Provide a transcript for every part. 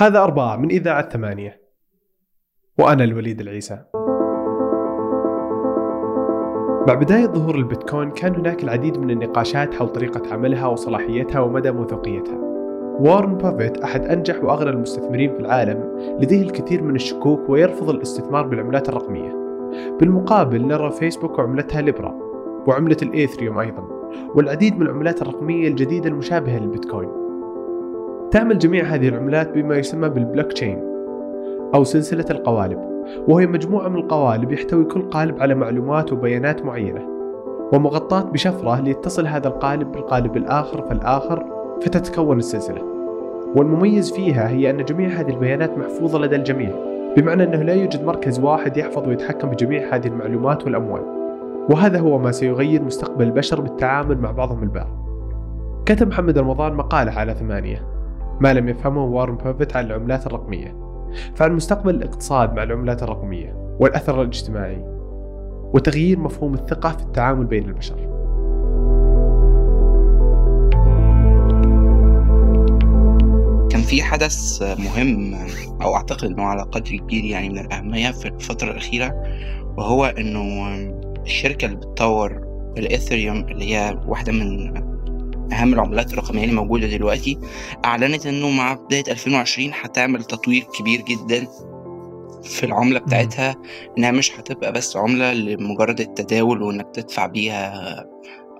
هذا أربعة من إذاعة ثمانية. وأنا الوليد العيسى. مع بداية ظهور البيتكوين كان هناك العديد من النقاشات حول طريقة عملها وصلاحيتها ومدى موثوقيتها. وارن بافيت أحد أنجح وأغنى المستثمرين في العالم لديه الكثير من الشكوك ويرفض الاستثمار بالعملات الرقمية. بالمقابل نرى فيسبوك وعملتها ليبرا وعملة الإيثريوم أيضا والعديد من العملات الرقمية الجديدة المشابهة للبيتكوين. تعمل جميع هذه العملات بما يسمى بالبلوك تشين أو سلسلة القوالب وهي مجموعة من القوالب يحتوي كل قالب على معلومات وبيانات معينة ومغطاة بشفرة ليتصل هذا القالب بالقالب الآخر فالآخر فتتكون السلسلة. والمميز فيها هي أن جميع هذه البيانات محفوظة لدى الجميع بمعنى أنه لا يوجد مركز واحد يحفظ ويتحكم بجميع هذه المعلومات والأموال. وهذا هو ما سيغير مستقبل البشر بالتعامل مع بعضهم البعض. كتب محمد رمضان مقالة على ثمانية. ما لم يفهمه وارن بافيت عن العملات الرقمية. فعن مستقبل الاقتصاد مع العملات الرقمية والأثر الاجتماعي وتغيير مفهوم الثقة في التعامل بين البشر. كان في حدث مهم أو أعتقد إنه على قدر كبير يعني من الأهمية في الفترة الأخيرة وهو إنه الشركة اللي بتطور الاثريوم اللي هي واحدة من أهم العملات الرقمية اللي موجودة دلوقتي. أعلنت إنه مع بداية 2020 هتعمل تطوير كبير جدا في العملة بتاعتها إنها مش هتبقى بس عملة لمجرد التداول وإنك تدفع بيها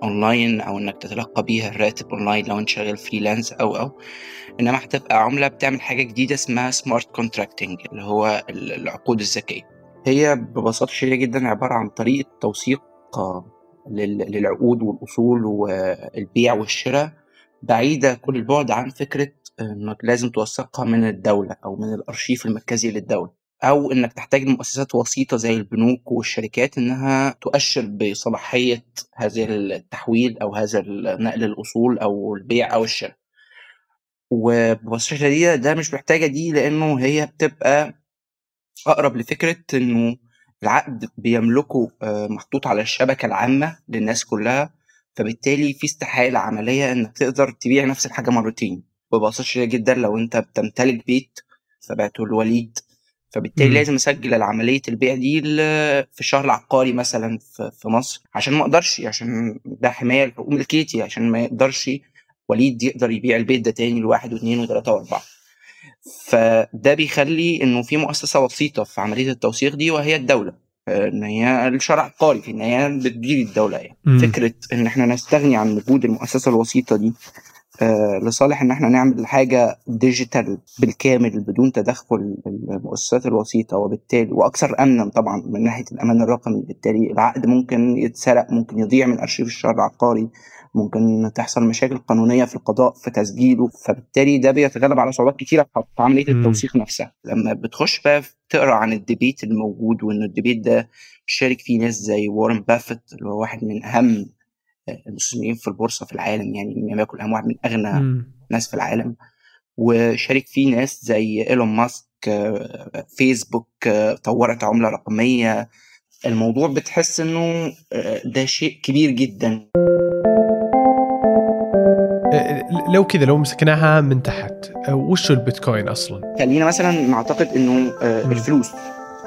أونلاين أو إنك تتلقى بيها الراتب أونلاين لو أنت شغال freelance أو أو إنما هتبقى عملة بتعمل حاجة جديدة اسمها smart contracting اللي هو العقود الذكية. هي ببساطة شديدة جدا عبارة عن طريقة توثيق للعقود والأصول والبيع والشراء. بعيدة كل البعد عن فكرة إنك لازم توثقها من الدولة أو من الأرشيف المركزي للدولة أو إنك تحتاج لمؤسسات وسيطة زي البنوك والشركات إنها تؤشر بصلاحية هذا التحويل أو هذا نقل الأصول أو البيع أو الشراء. وببساطه شديده ده مش محتاجة دي لأنه هي بتبقى أقرب لفكرة إنه العقد بيملكه محطوط على الشبكة العامة للناس كلها فبالتالي في استحالة عملية إنك تقدر تبيع نفس الحاجة مرتين ببساطة شديدة جدا لو أنت بتمتلك بيت فبعته الوليد فبالتالي م. لازم أسجل العملية البيع دي في الشهر العقاري مثلا في مصر عشان ما أقدرش عشان ده حماية لحقوق ملكيتي عشان ما يقدرش وليد يقدر يبيع البيت ده تاني لواحد واثنين وثلاثة وأربعة فده بيخلي إنه في مؤسسة وسيطة في عملية التوثيق دي وهي الدولة إن هي الشرع العقاري في النهايه بتدير الدولة يعني م. فكرة إن إحنا نستغني عن وجود المؤسسة الوسيطة دي لصالح إن إحنا نعمل حاجة ديجيتال بالكامل بدون تدخل المؤسسات الوسيطة وبالتالي وأكثر امنا طبعا من ناحية الأمان الرقمي. بالتالي العقد ممكن يتسرق ممكن يضيع من أرشيف الشهر العقاري ممكن تحصل مشاكل قانونية في القضاء في تسجيله. فبالتالي ده بيتغلب على صعوبات كتيرة في عملية التوثيق نفسها. لما بتخش بقى تقرأ عن ال debate الموجود وإن ال debate ده شارك فيه ناس زي وارن بافيت اللي هو واحد من أهم المستثمرين في البورصة في العالم يعني يكن اهم واحد من أغنى م. ناس في العالم. وشارك فيه ناس زي إيلون ماسك فيسبوك طورت عملة رقمية. الموضوع بتحس إنه ده شيء كبير جدا. لو كذا لو مسكناها من تحت وش البيتكوين أصلا؟ خلينا مثلا نعتقد إنه الفلوس.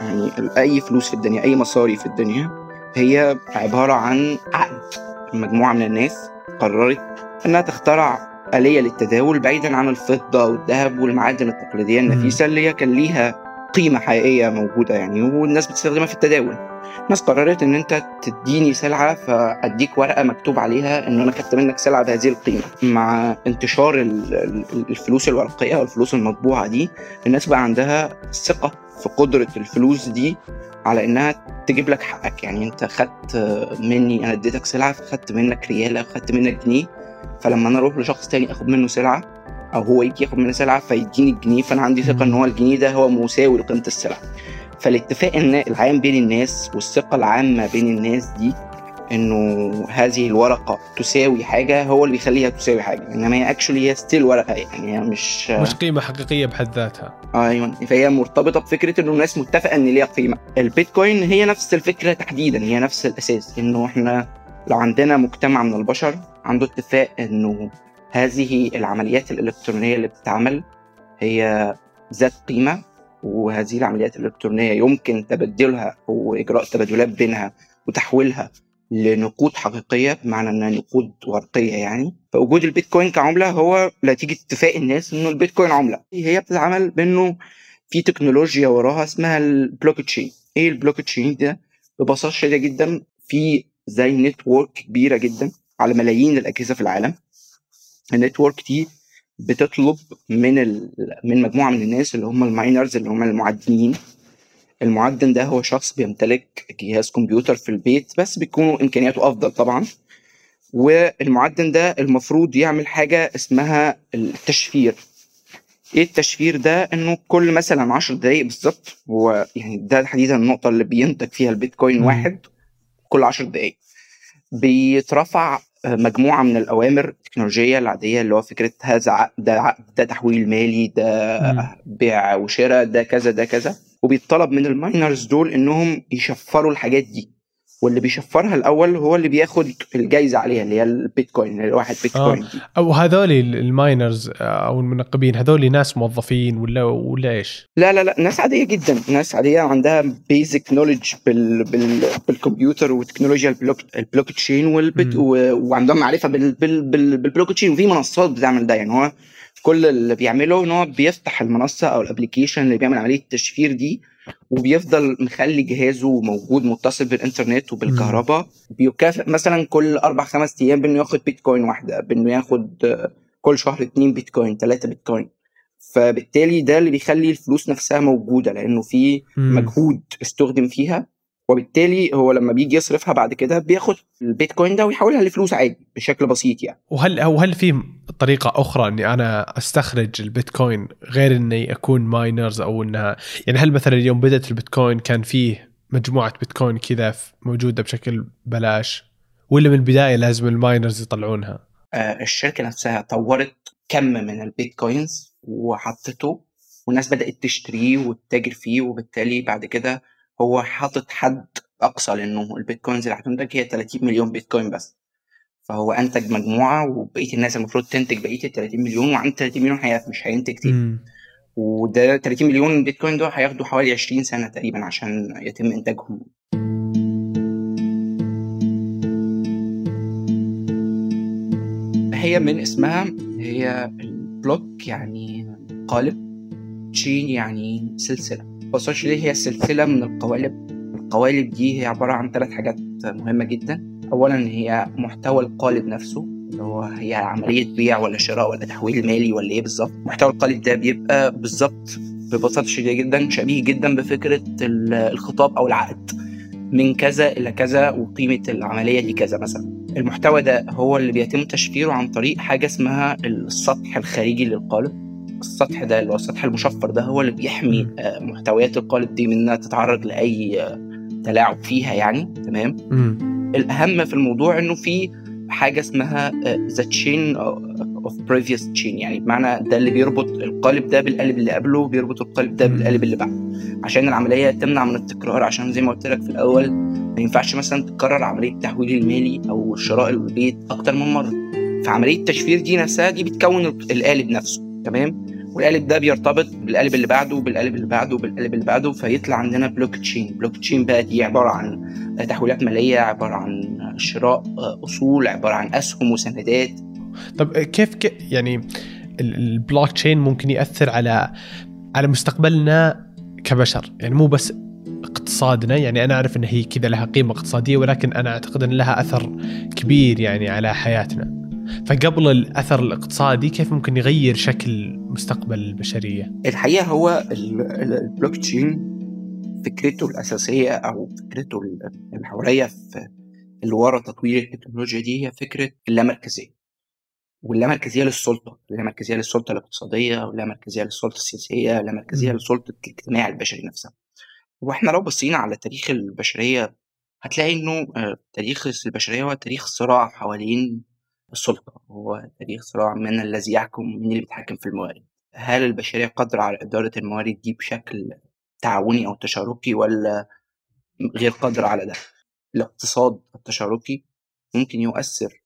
يعني أي فلوس في الدنيا أي مصاري في الدنيا هي عبارة عن عقد. مجموعة من الناس قررت إنها تخترع آلية للتداول بعيدا عن الفضة والذهب والمعادن التقليدية النفيسة اللي هي كان ليها قيمة حقيقية موجودة يعني والناس بتستخدمها في التداول. الناس قررت إن أنت تديني سلعة فأديك ورقة مكتوب عليها إن أنا خدت منك سلعة بهذه القيمة. مع انتشار الفلوس الورقية والفلوس المطبوعة دي الناس بقى عندها ثقة في قدرة الفلوس دي على إنها تجيب لك حقك. يعني أنت خدت مني أنا اديتك سلعة فخدت منك ريال أو خدت منك جنيه. فلما أنا أروح لشخص تاني اخد منه سلعة أو هو يجي ياخد مني سلعة فيديني الجنيه فأنا عندي ثقة إن هو الجنيه ده هو مساوي لقيمة السلعة. فالاتفاق العام بين الناس والثقة العامة بين الناس دي إنه هذه الورقة تساوي حاجة هو اللي بيخليها تساوي حاجة إنما هي actually هي still ورقة يعني هي مش مش قيمة حقيقية بحد ذاتها. أيوه فهي مرتبطة بفكرة إنه الناس متفقة إن ليها قيمة. البيتكوين هي نفس الفكرة تحديدا هي نفس الأساس إنه إحنا لو عندنا مجتمع من البشر عنده اتفاق إنه هذه العمليات الإلكترونية اللي بتتعمل هي ذات قيمة وهذه العمليات الإلكترونية يمكن تبدلها وإجراء تبادلات بينها وتحويلها لنقود حقيقية بمعنى إنها نقود ورقية يعني. فوجود البيتكوين كعملة هو نتيجة اتفاق الناس إنه البيتكوين عملة. هي بتتعامل بإنه في تكنولوجيا وراها اسمها البلوك تشين إيه البلوك تشين ده؟ ببساطة شديدة جدا في زي network كبيرة جدا على ملايين الأجهزة في العالم. ال network دي بتطلب من ال... من مجموعة من الناس اللي هم ال miners اللي هم المعدنين المعدن ده هو شخص بيمتلك جهاز كمبيوتر في البيت بس بيكونوا إمكانياته أفضل طبعا. والمعدن ده المفروض يعمل حاجة اسمها التشفير. إيه التشفير ده؟ إنه كل مثلا 10 دقايق بالظبط هو يعني ده تحديدا النقطة اللي بينتج فيها البيتكوين واحد كل 10 دقايق. بيترفع مجموعة من الأوامر التكنولوجية العادية اللي هو فكرة هذا ده عقد ده تحويل مالي ده بيع وشراء ده كذا ده كذا. وبيطلب من الماينرز دول إنهم يشفروا الحاجات دي. واللي بيشفرها الأول هو اللي بياخد الجايزة عليها اللي هي البيتكوين الواحد بيتكوين آه. أو هذول ال miners أو المنقبين هذول ناس موظفين ولا ولا إيش؟ لا لا لا ناس عادية جدا. ناس عادية عندها basic knowledge بال بال بالكمبيوتر وتكنولوجيا ال block ال blockchain والبت وعندهم معرفة بال بال بال بالبلوك تشين وفي منصات بتعمل ده يعني هو كل اللي بيعمله إن هو بيفتح المنصة أو ال application اللي بيعمل عمليه التشفير دي وبيفضل مخلي جهازه موجود متصل بالإنترنت وبالكهرباء. بيكافئ مثلا كل أربع خمس أيام بإنه ياخد بيتكوين واحدة بإنه ياخد كل شهر اتنين بيتكوين ثلاثة بيتكوين. فبالتالي ده اللي بيخلي الفلوس نفسها موجودة لأنه في مجهود استخدم فيها. وبالتالي هو لما بيجي يصرفها بعد كده بياخد البيتكوين ده ويحولها لفلوس عادي بشكل بسيط يعني وهل أو هل في طريقة أخرى إني أنا أستخرج البيتكوين غير إني أكون miners أو إنها يعني هل مثلا اليوم بدأت البيتكوين كان فيه مجموعة بيتكوين كذا موجودة بشكل بلاش ولا من البداية لازم ال miners يطلعونها؟ آه الشركة نفسها طورت كم من البيتكوينز وحطته والناس بدأت تشتريه وتتاجر فيه وبالتالي بعد كده هو حاطط حد أقصى لأنه البيتكوينز اللي هتنتج هي 30 مليون بيتكوين بس. فهو أنتج مجموعة وبقية الناس المفروض تنتج بقية ال 30 مليون وعند 30 مليون هيقف مش هينتج تاني وده 30 مليون بيتكوين دول هياخدوا حوالي 20 سنة تقريبا عشان يتم إنتاجهم. هي من اسمها هي البلوك يعني قالب تشين يعني سلسلة. ببساطه ليه؟ هي سلسلة من القوالب. القوالب دي هي عبارة عن ثلاث حاجات مهمة جدا. اولا هي محتوى القالب نفسه اللي هو هي عملية بيع ولا شراء ولا تحويل مالي ولا إيه بالظبط. محتوى القالب ده بيبقى بالظبط ببساطة شديدة جدا شبيه جدا بفكرة الخطاب أو العقد. من كذا إلى كذا وقيمة العملية دي كذا مثلا. المحتوى ده هو اللي بيتم تشفيره عن طريق حاجة اسمها السطح الخارجي للقالب. السطح ده اللي هو السطح المشفر ده هو اللي بيحمي محتويات القالب دي من إنها تتعرض لأي تلاعب فيها يعني تمام؟ الأهم في الموضوع إنه في حاجة اسمها the chain of previous chain يعني بمعنى ده اللي بيربط القالب ده بالقالب اللي قبله بيربط القالب ده بالقالب اللي بعده. عشان العملية تمنع من التكرار عشان زي ما قلت لك في الأول ما ينفعش مثلا تكرر عملية التحويل المالي أو شراء البيت أكتر من مرة. فعملية التشفير دي نفسها دي بتكون القالب نفسه. تمام؟ والقالب ده بيرتبط بالقالب اللي بعده بالقالب اللي بعده بالقالب اللي بعده فيطلع عندنا blockchain blockchain بقى دي عبارة عن تحويلات مالية عبارة عن شراء أصول عبارة عن أسهم وسندات. طب كيف ك... يعني البلوك تشين ممكن يأثر على على مستقبلنا كبشر؟ يعني مو بس اقتصادنا يعني أنا أعرف إن هي كذا لها قيمة اقتصادية ولكن أنا أعتقد إن لها أثر كبير يعني على حياتنا. فقبل الأثر الاقتصادي كيف ممكن يغير شكل مستقبل البشرية؟ الحقيقة هو البلوك تشين فكرته الأساسية أو فكرته المحوريه في اللي ورا تطوير التكنولوجيا دي هي فكرة اللامركزية واللامركزية للسلطة، اللامركزية للسلطة الاقتصادية واللامركزية للسلطة السياسية، اللامركزيه للسلطه الاجتماع البشري نفسها. وإحنا لو بصينا على تاريخ البشرية هتلاقي إنه تاريخ البشرية هو تاريخ صراع حوالين السلطة هو تاريخ صراع من الذي يحكم من اللي بيتحكم في الموارد. هل البشرية قادرة على إدارة الموارد دي بشكل تعاوني أو تشاركي ولا غير قادرة على ده؟ الاقتصاد التشاركي ممكن يؤثر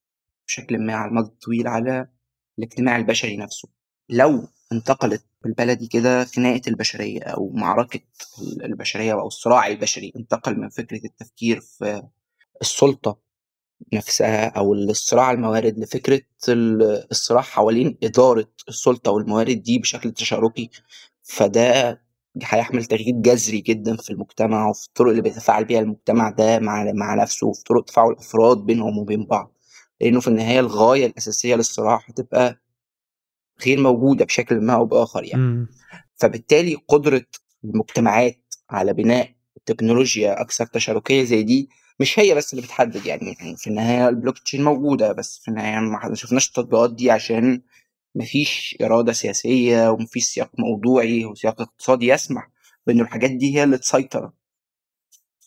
بشكل ما على المدى الطويل على الاجتماع البشري نفسه. لو انتقلت بالبلدي كده خناقة البشرية أو معركة البشرية أو الصراع البشري انتقل من فكرة التفكير في السلطة نفسها أو الصراع الموارد لفكرة الصراع حوالين إدارة السلطة والموارد دي بشكل تشاركي. فده هيحمل تغيير جذري جدا في المجتمع وفي الطرق اللي بيتفاعل بيها المجتمع ده مع مع نفسه وفي طرق تفاعل الأفراد بينهم وبين بعض. لأنه في النهاية الغاية الأساسية للصراع هتبقى غير موجودة بشكل ما أو بآخر يعني. مم. فبالتالي قدرة المجتمعات على بناء تكنولوجيا أكثر تشاركية زي دي مش هي بس اللي بتحدد يعني يعني في النهاية البلوك تشين موجودة بس في النهاية ما شفناش التطبيقات دي عشان مفيش إرادة سياسية ومفيش سياق موضوعي وسياق اقتصادي يسمح بإنه الحاجات دي هي اللي تسيطر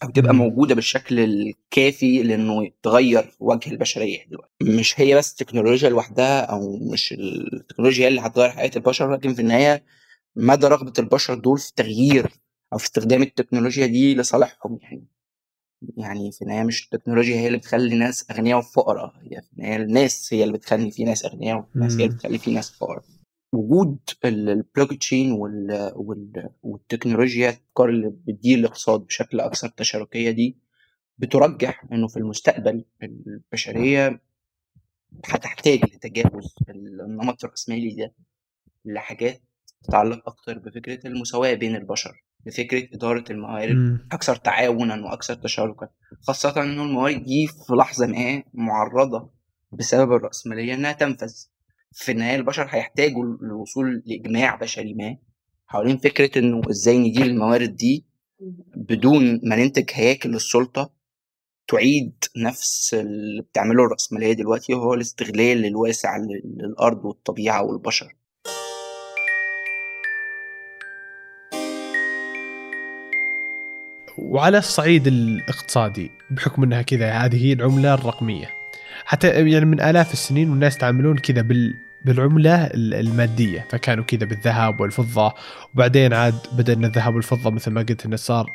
أو تبقى مم. موجودة بالشكل الكافي لإنه تغير وجه البشرية دلوقتي مش هي بس التكنولوجيا لوحدها أو مش التكنولوجيا اللي هتغير حياة البشر لكن في النهاية مدى رغبة البشر دول في تغيير أو في استخدام التكنولوجيا دي لصالحهم يعني يعني في النهاية مش التكنولوجيا هي اللي بتخلي ناس أغنياء وفقراء هي في النهاية الناس هي اللي بتخلي في ناس أغنياء والناس هي اللي مم. بتخلي في ناس فقراء. وجود ال- البلوك تشين وال... وال... والتكنولوجيا الأفكار اللي بتدير الاقتصاد بشكل أكثر تشاركية دي بترجح إنه في المستقبل البشرية هتحتاج لتجاوز النمط الرأسمالي ده لحاجات تتعلق أكتر بفكرة المساواة بين البشر. بفكرة إدارة الموارد مم. أكثر تعاونا وأكثر تشاركا خاصة إنه الموارد دي في لحظة ما معرضة بسبب الرأسمالية إنها تنفذ في النهاية البشر هيحتاجوا للوصول لإجماع بشري ما حوالين فكرة إنه إزاي ندير الموارد دي بدون ما ننتج هياكل للسلطة تعيد نفس اللي بتعمله الرأسمالية دلوقتي وهو الاستغلال الواسع لل- للأرض والطبيعة والبشر وعلى الصعيد الاقتصادي بحكم إنها كذا هذه هي العملة الرقمية. حتى يعني من آلاف السنين والناس يتعاملون كذا بال بالعملة ال- المادية. فكانوا كذا بالذهب والفضة وبعدين عاد ان الذهب والفضة مثل ما قلت إنه صار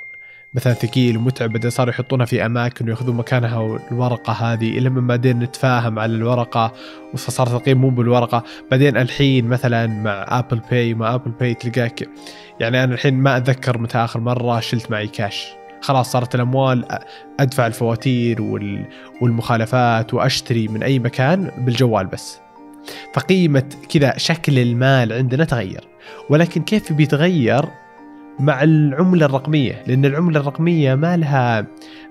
مثلا ثقيل ومتعب بعدين صاروا يحطونها في أماكن ويأخذون مكانها الورقه هذه إلى من بعدين نتفاهم على الورقة وصار تقييم مو بالورقة. بعدين الحين مثلا مع Apple Pay مع Apple Pay تلقاك يعني أنا الحين ما أتذكر متى آخر مرة شلت معي كاش خلاص صارت الأموال أدفع الفواتير وال- والمخالفات وأشتري من أي مكان بالجوال بس. فقيمة كذا شكل المال عندنا تغير. ولكن كيف بيتغير؟ مع العملة الرقمية لأن العملة الرقمية ما لها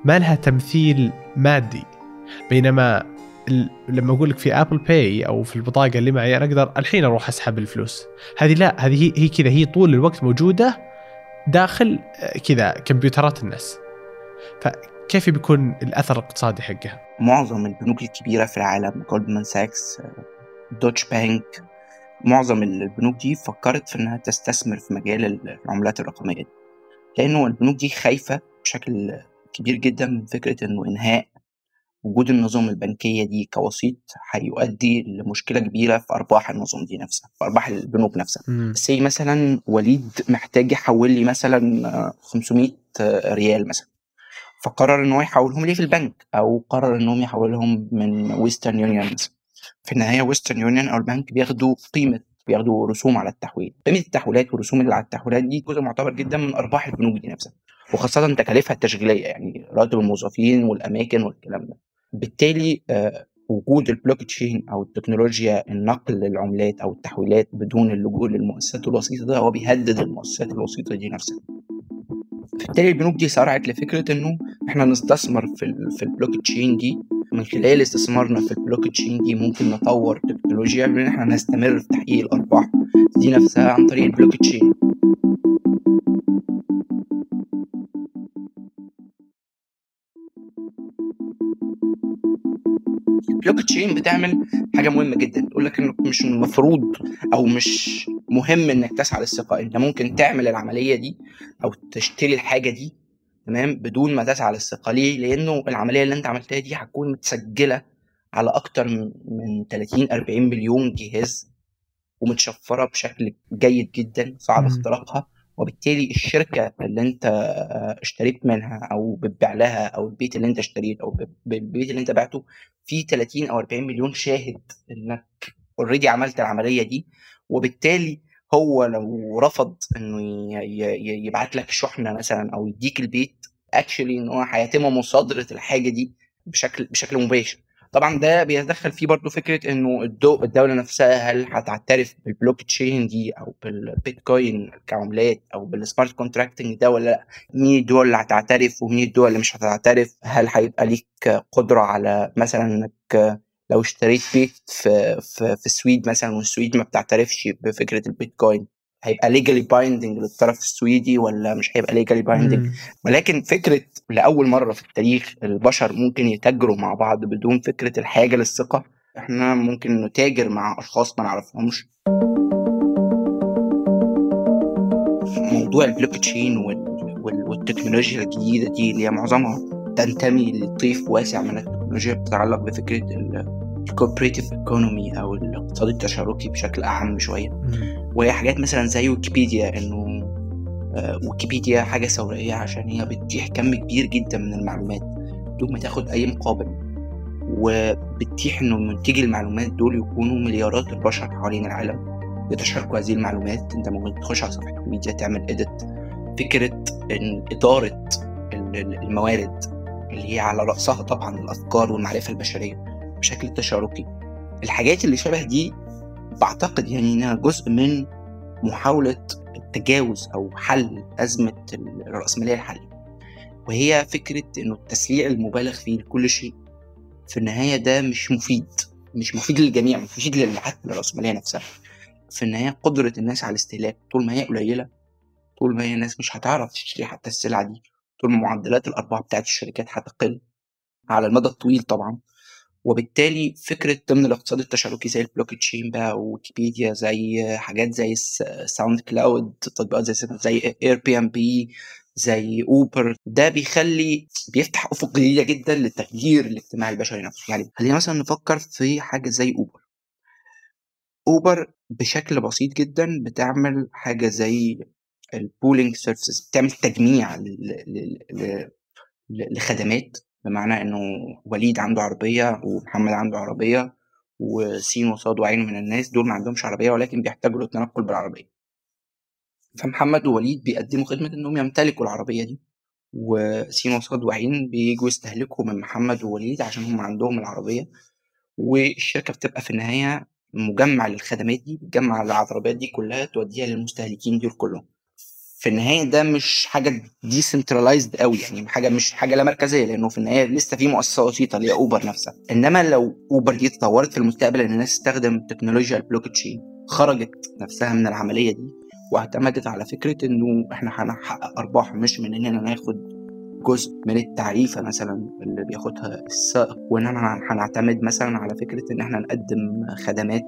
ما لها تمثيل مادي. بينما لما أقول لك في Apple Pay أو في البطاقة اللي معي أنا أقدر الحين أروح أسحب الفلوس. هذه لا هذه هي, كذا هي طول الوقت موجودة داخل آه، كذا كمبيوترات الناس. فكيف بيكون الأثر الاقتصادي حقها؟ معظم البنوك الكبيرة في العالم Goldman Sachs Deutsche Bank معظم البنوك دي فكرت في إنها تستثمر في مجال العملات الرقمية دي. لأنه البنوك دي خايفة بشكل كبير جدا من فكرة إنه إنهاء وجود النظم البنكية دي كوسيط هيؤدي لمشكلة كبيرة في أرباح النظم دي نفسها في أرباح البنوك نفسها. say مثلا وليد محتاج يحول لي مثلا آه، 500 ريال مثلا فقرر إن هو يحولهم لي في البنك أو قرر إنهم يحولهم من Western Union مثلا. في النهاية Western Union أو البنك بياخدوا قيمة بياخدوا رسوم على التحويل. قيمة التحويلات والرسوم اللي على التحويلات دي جزء معتبر جدا من أرباح البنوك دي نفسها وخاصة تكاليفها التشغيلية يعني راتب الموظفين والأماكن والكلام ده. بالتالي آه، وجود البلوك تشين أو التكنولوجيا النقل للعملات أو التحويلات بدون اللجوء للمؤسسات الوسيطة ده هو بيهدد المؤسسات الوسيطة دي نفسها. بالتالي البنوك دي سارعت لفكرة إنه إحنا نستثمر في في البلوك تشين دي من خلال استثمارنا في البلوك تشين دي ممكن نطور تكنولوجيا بان إحنا نستمر في تحقيق الأرباح دي نفسها عن طريق ال blockchain. ال blockchain بتعمل حاجة مهمة جدا. تقول لك إنه مش المفروض أو مش مهم إنك تسعى للثقة. أنت ممكن تعمل العملية دي أو تشتري الحاجة دي تمام؟ بدون ما تسعى للثقه ليه؟ لأنه العملية اللي أنت عملتها دي هتكون متسجلة على أكتر من من 30 40 مليون جهاز ومتشفرة بشكل جيد جدا صعب. اختراقها. وبالتالي الشركة اللي أنت آه، اشتريت منها أو بتبيع لها أو البيت اللي أنت اشتريته أو البيت اللي أنت بعته فيه 30 أو 40 مليون شاهد إنك اوريدي عملت العملية دي. وبالتالي هو لو رفض إنه يبعت لك شحنة مثلا أو يديك البيت actually إن هو هيتم مصادرة الحاجة دي بشكل بشكل مباشر. طبعا ده بيتدخل فيه برضو فكرة إنه الدولة نفسها هل هتعترف بالبلوك تشين دي أو بالبيتكوين كعملات أو بال smart contracting ده ولا لأ؟ مين الدول اللي هتعترف ومين الدول اللي مش هتعترف؟ هل هيبقى ليك قدرة على مثلا إنك لو اشتريت بيت في في, في السويد مثلا والسويد ما بتعترفش بفكرة البيتكوين هيبقى legally binding للطرف السويدي ولا مش هيبقى legally binding ولكن فكرة لأول مرة في التاريخ البشر ممكن يتاجروا مع بعض بدون فكرة الحاجة للثقة إحنا ممكن نتاجر مع أشخاص ما نعرفهمش. موضوع البلوك تشين والتكنولوجيا الجديدة دي اللي هي معظمها تنتمي لطيف واسع من التكنولوجيا بتتعلق بفكرة ال cooperative economy أو الاقتصاد التشاركي بشكل اعم شوية. وهي حاجات مثلا زي ويكيبيديا إنه آه، ويكيبيديا حاجة ثورية عشان هي بتتيح كم كبير جدا من المعلومات بدون ما تاخد أي مقابل. وبتتيح إنه منتجي المعلومات دول يكونوا مليارات البشر حوالين العالم يتشاركوا هذه المعلومات. أنت ممكن تخش على صفحة ويكيبيديا تعمل edit فكرة إن إدارة الموارد. اللي هي على رأسها طبعا الأفكار والمعرفة البشرية بشكل تشاركي. الحاجات اللي شبه دي بعتقد يعني إنها جزء من محاولة التجاوز أو حل أزمة الرأسمالية الحالية. وهي فكرة إنه التسليع المبالغ فيه لكل شيء في النهاية ده مش مفيد مش مفيد للجميع مش مفيد حتى للرأسمالية نفسها. في النهاية قدرة الناس على الاستهلاك طول ما هي قليلة طول ما هي الناس مش هتعرف تشتري حتى السلعة دي. طول ما معدلات الأرباح بتاعت الشركات هتقل على المدى الطويل طبعا. وبالتالي فكرة ضمن الاقتصاد التشاركي زي البلوك تشين بقى ويكيبيديا زي حاجات زي ال SoundCloud تطبيقات زي زي Airbnb زي Uber ده بيخلي بيفتح أفق جديدة جدا للتغيير الاجتماعي البشري نفسه. يعني خلينا مثلا نفكر في حاجة زي Uber اوبر بشكل بسيط جدا بتعمل حاجة زي ال pooling services بتعمل تجميع لخدمات بمعنى إنه وليد عنده عربية ومحمد عنده عربية وسين وصاد وعين من الناس دول ما عندهمش عربية ولكن بيحتاجوا للتنقل بالعربية. فمحمد ووليد بيقدموا خدمة إنهم يمتلكوا العربية دي وسين وصاد وعين بيجوا يستهلكوا من محمد ووليد عشان هم عندهم العربية. والشركة بتبقى في النهاية مجمع للخدمات دي بتجمع العربيات دي كلها توديها للمستهلكين دول كلهم. في النهاية ده مش حاجة decentralized قوي يعني حاجة مش حاجة لا مركزية لأنه في النهاية لسه في مؤسسه وسيطه اللي هي اوبر نفسها. إنما لو اوبر دي تطورت في المستقبل إن الناس تستخدم تكنولوجيا البلوك تشين خرجت نفسها من العملية دي واعتمدت على فكرة إنه إحنا هنحقق أرباح مش من إننا ناخد جزء من التعريفة مثلا اللي بياخدها السائق وان إحنا هنعتمد مثلا على فكرة إن إحنا نقدم خدمات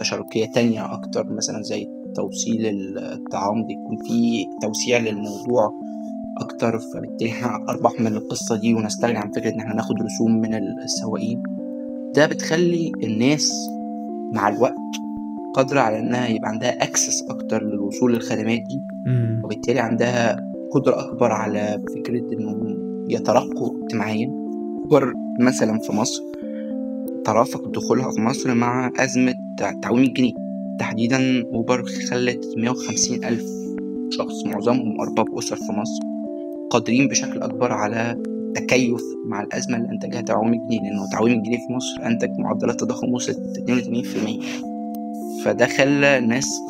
تشاركية تانية أكتر مثلا زي توصيل الطعام دي يكون في توسيع للموضوع أكتر فبالتالي إحنا اربح من القصة دي ونستغني عن فكرة إن إحنا ناخد رسوم من السواقين. ده بتخلي الناس مع الوقت قادرة على إنها يبقى عندها اكسس أكتر للوصول للخدمات دي. وبالتالي عندها قدرة أكبر على فكرة إنهم يترقوا اجتماعيا. أكبر مثلا في مصر ترافق دخولها في مصر مع أزمة تعويم الجنيه. تحديدا أوبر خلت 150 ألف شخص معظمهم أرباب أسر في مصر قادرين بشكل أكبر على التكيف مع الأزمة اللي أنتجها تعويم الجنيه لأنه تعويم الجنيه في مصر أنتج معدلات تضخم وصلت 82% فده خلى الناس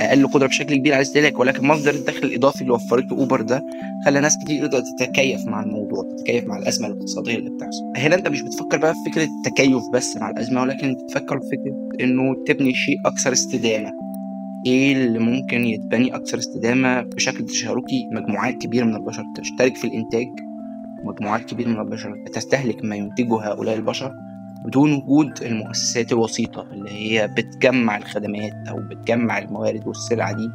أقل قدرة بشكل كبير على الاستهلاك ولكن مصدر الدخل الإضافي اللي وفرته أوبر ده خلى ناس كتير تقدر تتكيف مع الموضوع تتكيف مع الأزمة الاقتصادية اللي بتحصل. هنا أنت مش بتفكر بقى في فكرة التكيف بس مع الأزمة ولكن بتفكر في فكرة إنه تبني شيء أكثر استدامة. إيه اللي ممكن يتبني أكثر استدامة بشكل تشاركي؟ مجموعات كبيرة من البشر تشترك في الإنتاج مجموعات كبيرة من البشر تستهلك ما ينتجه هؤلاء البشر. بدون وجود المؤسسات الوسيطة اللي هي بتجمع الخدمات أو بتجمع الموارد والسلع دي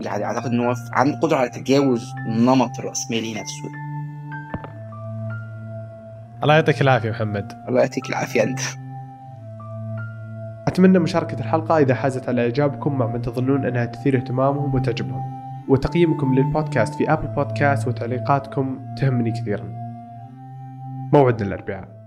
يعني أعتقد إن هو عنده قدرة على تجاوز النمط الرأسمالي نفسه. الله يعطيك العافية محمد. الله يعطيك العافية أنت. أتمنى مشاركة الحلقة إذا حازت على إعجابكم مع من تظنون أنها تثير اهتمامهم وتعجبهم. وتقييمكم للبودكاست في أبل بودكاست وتعليقاتكم تهمني كثيرا. موعدنا الأربعاء.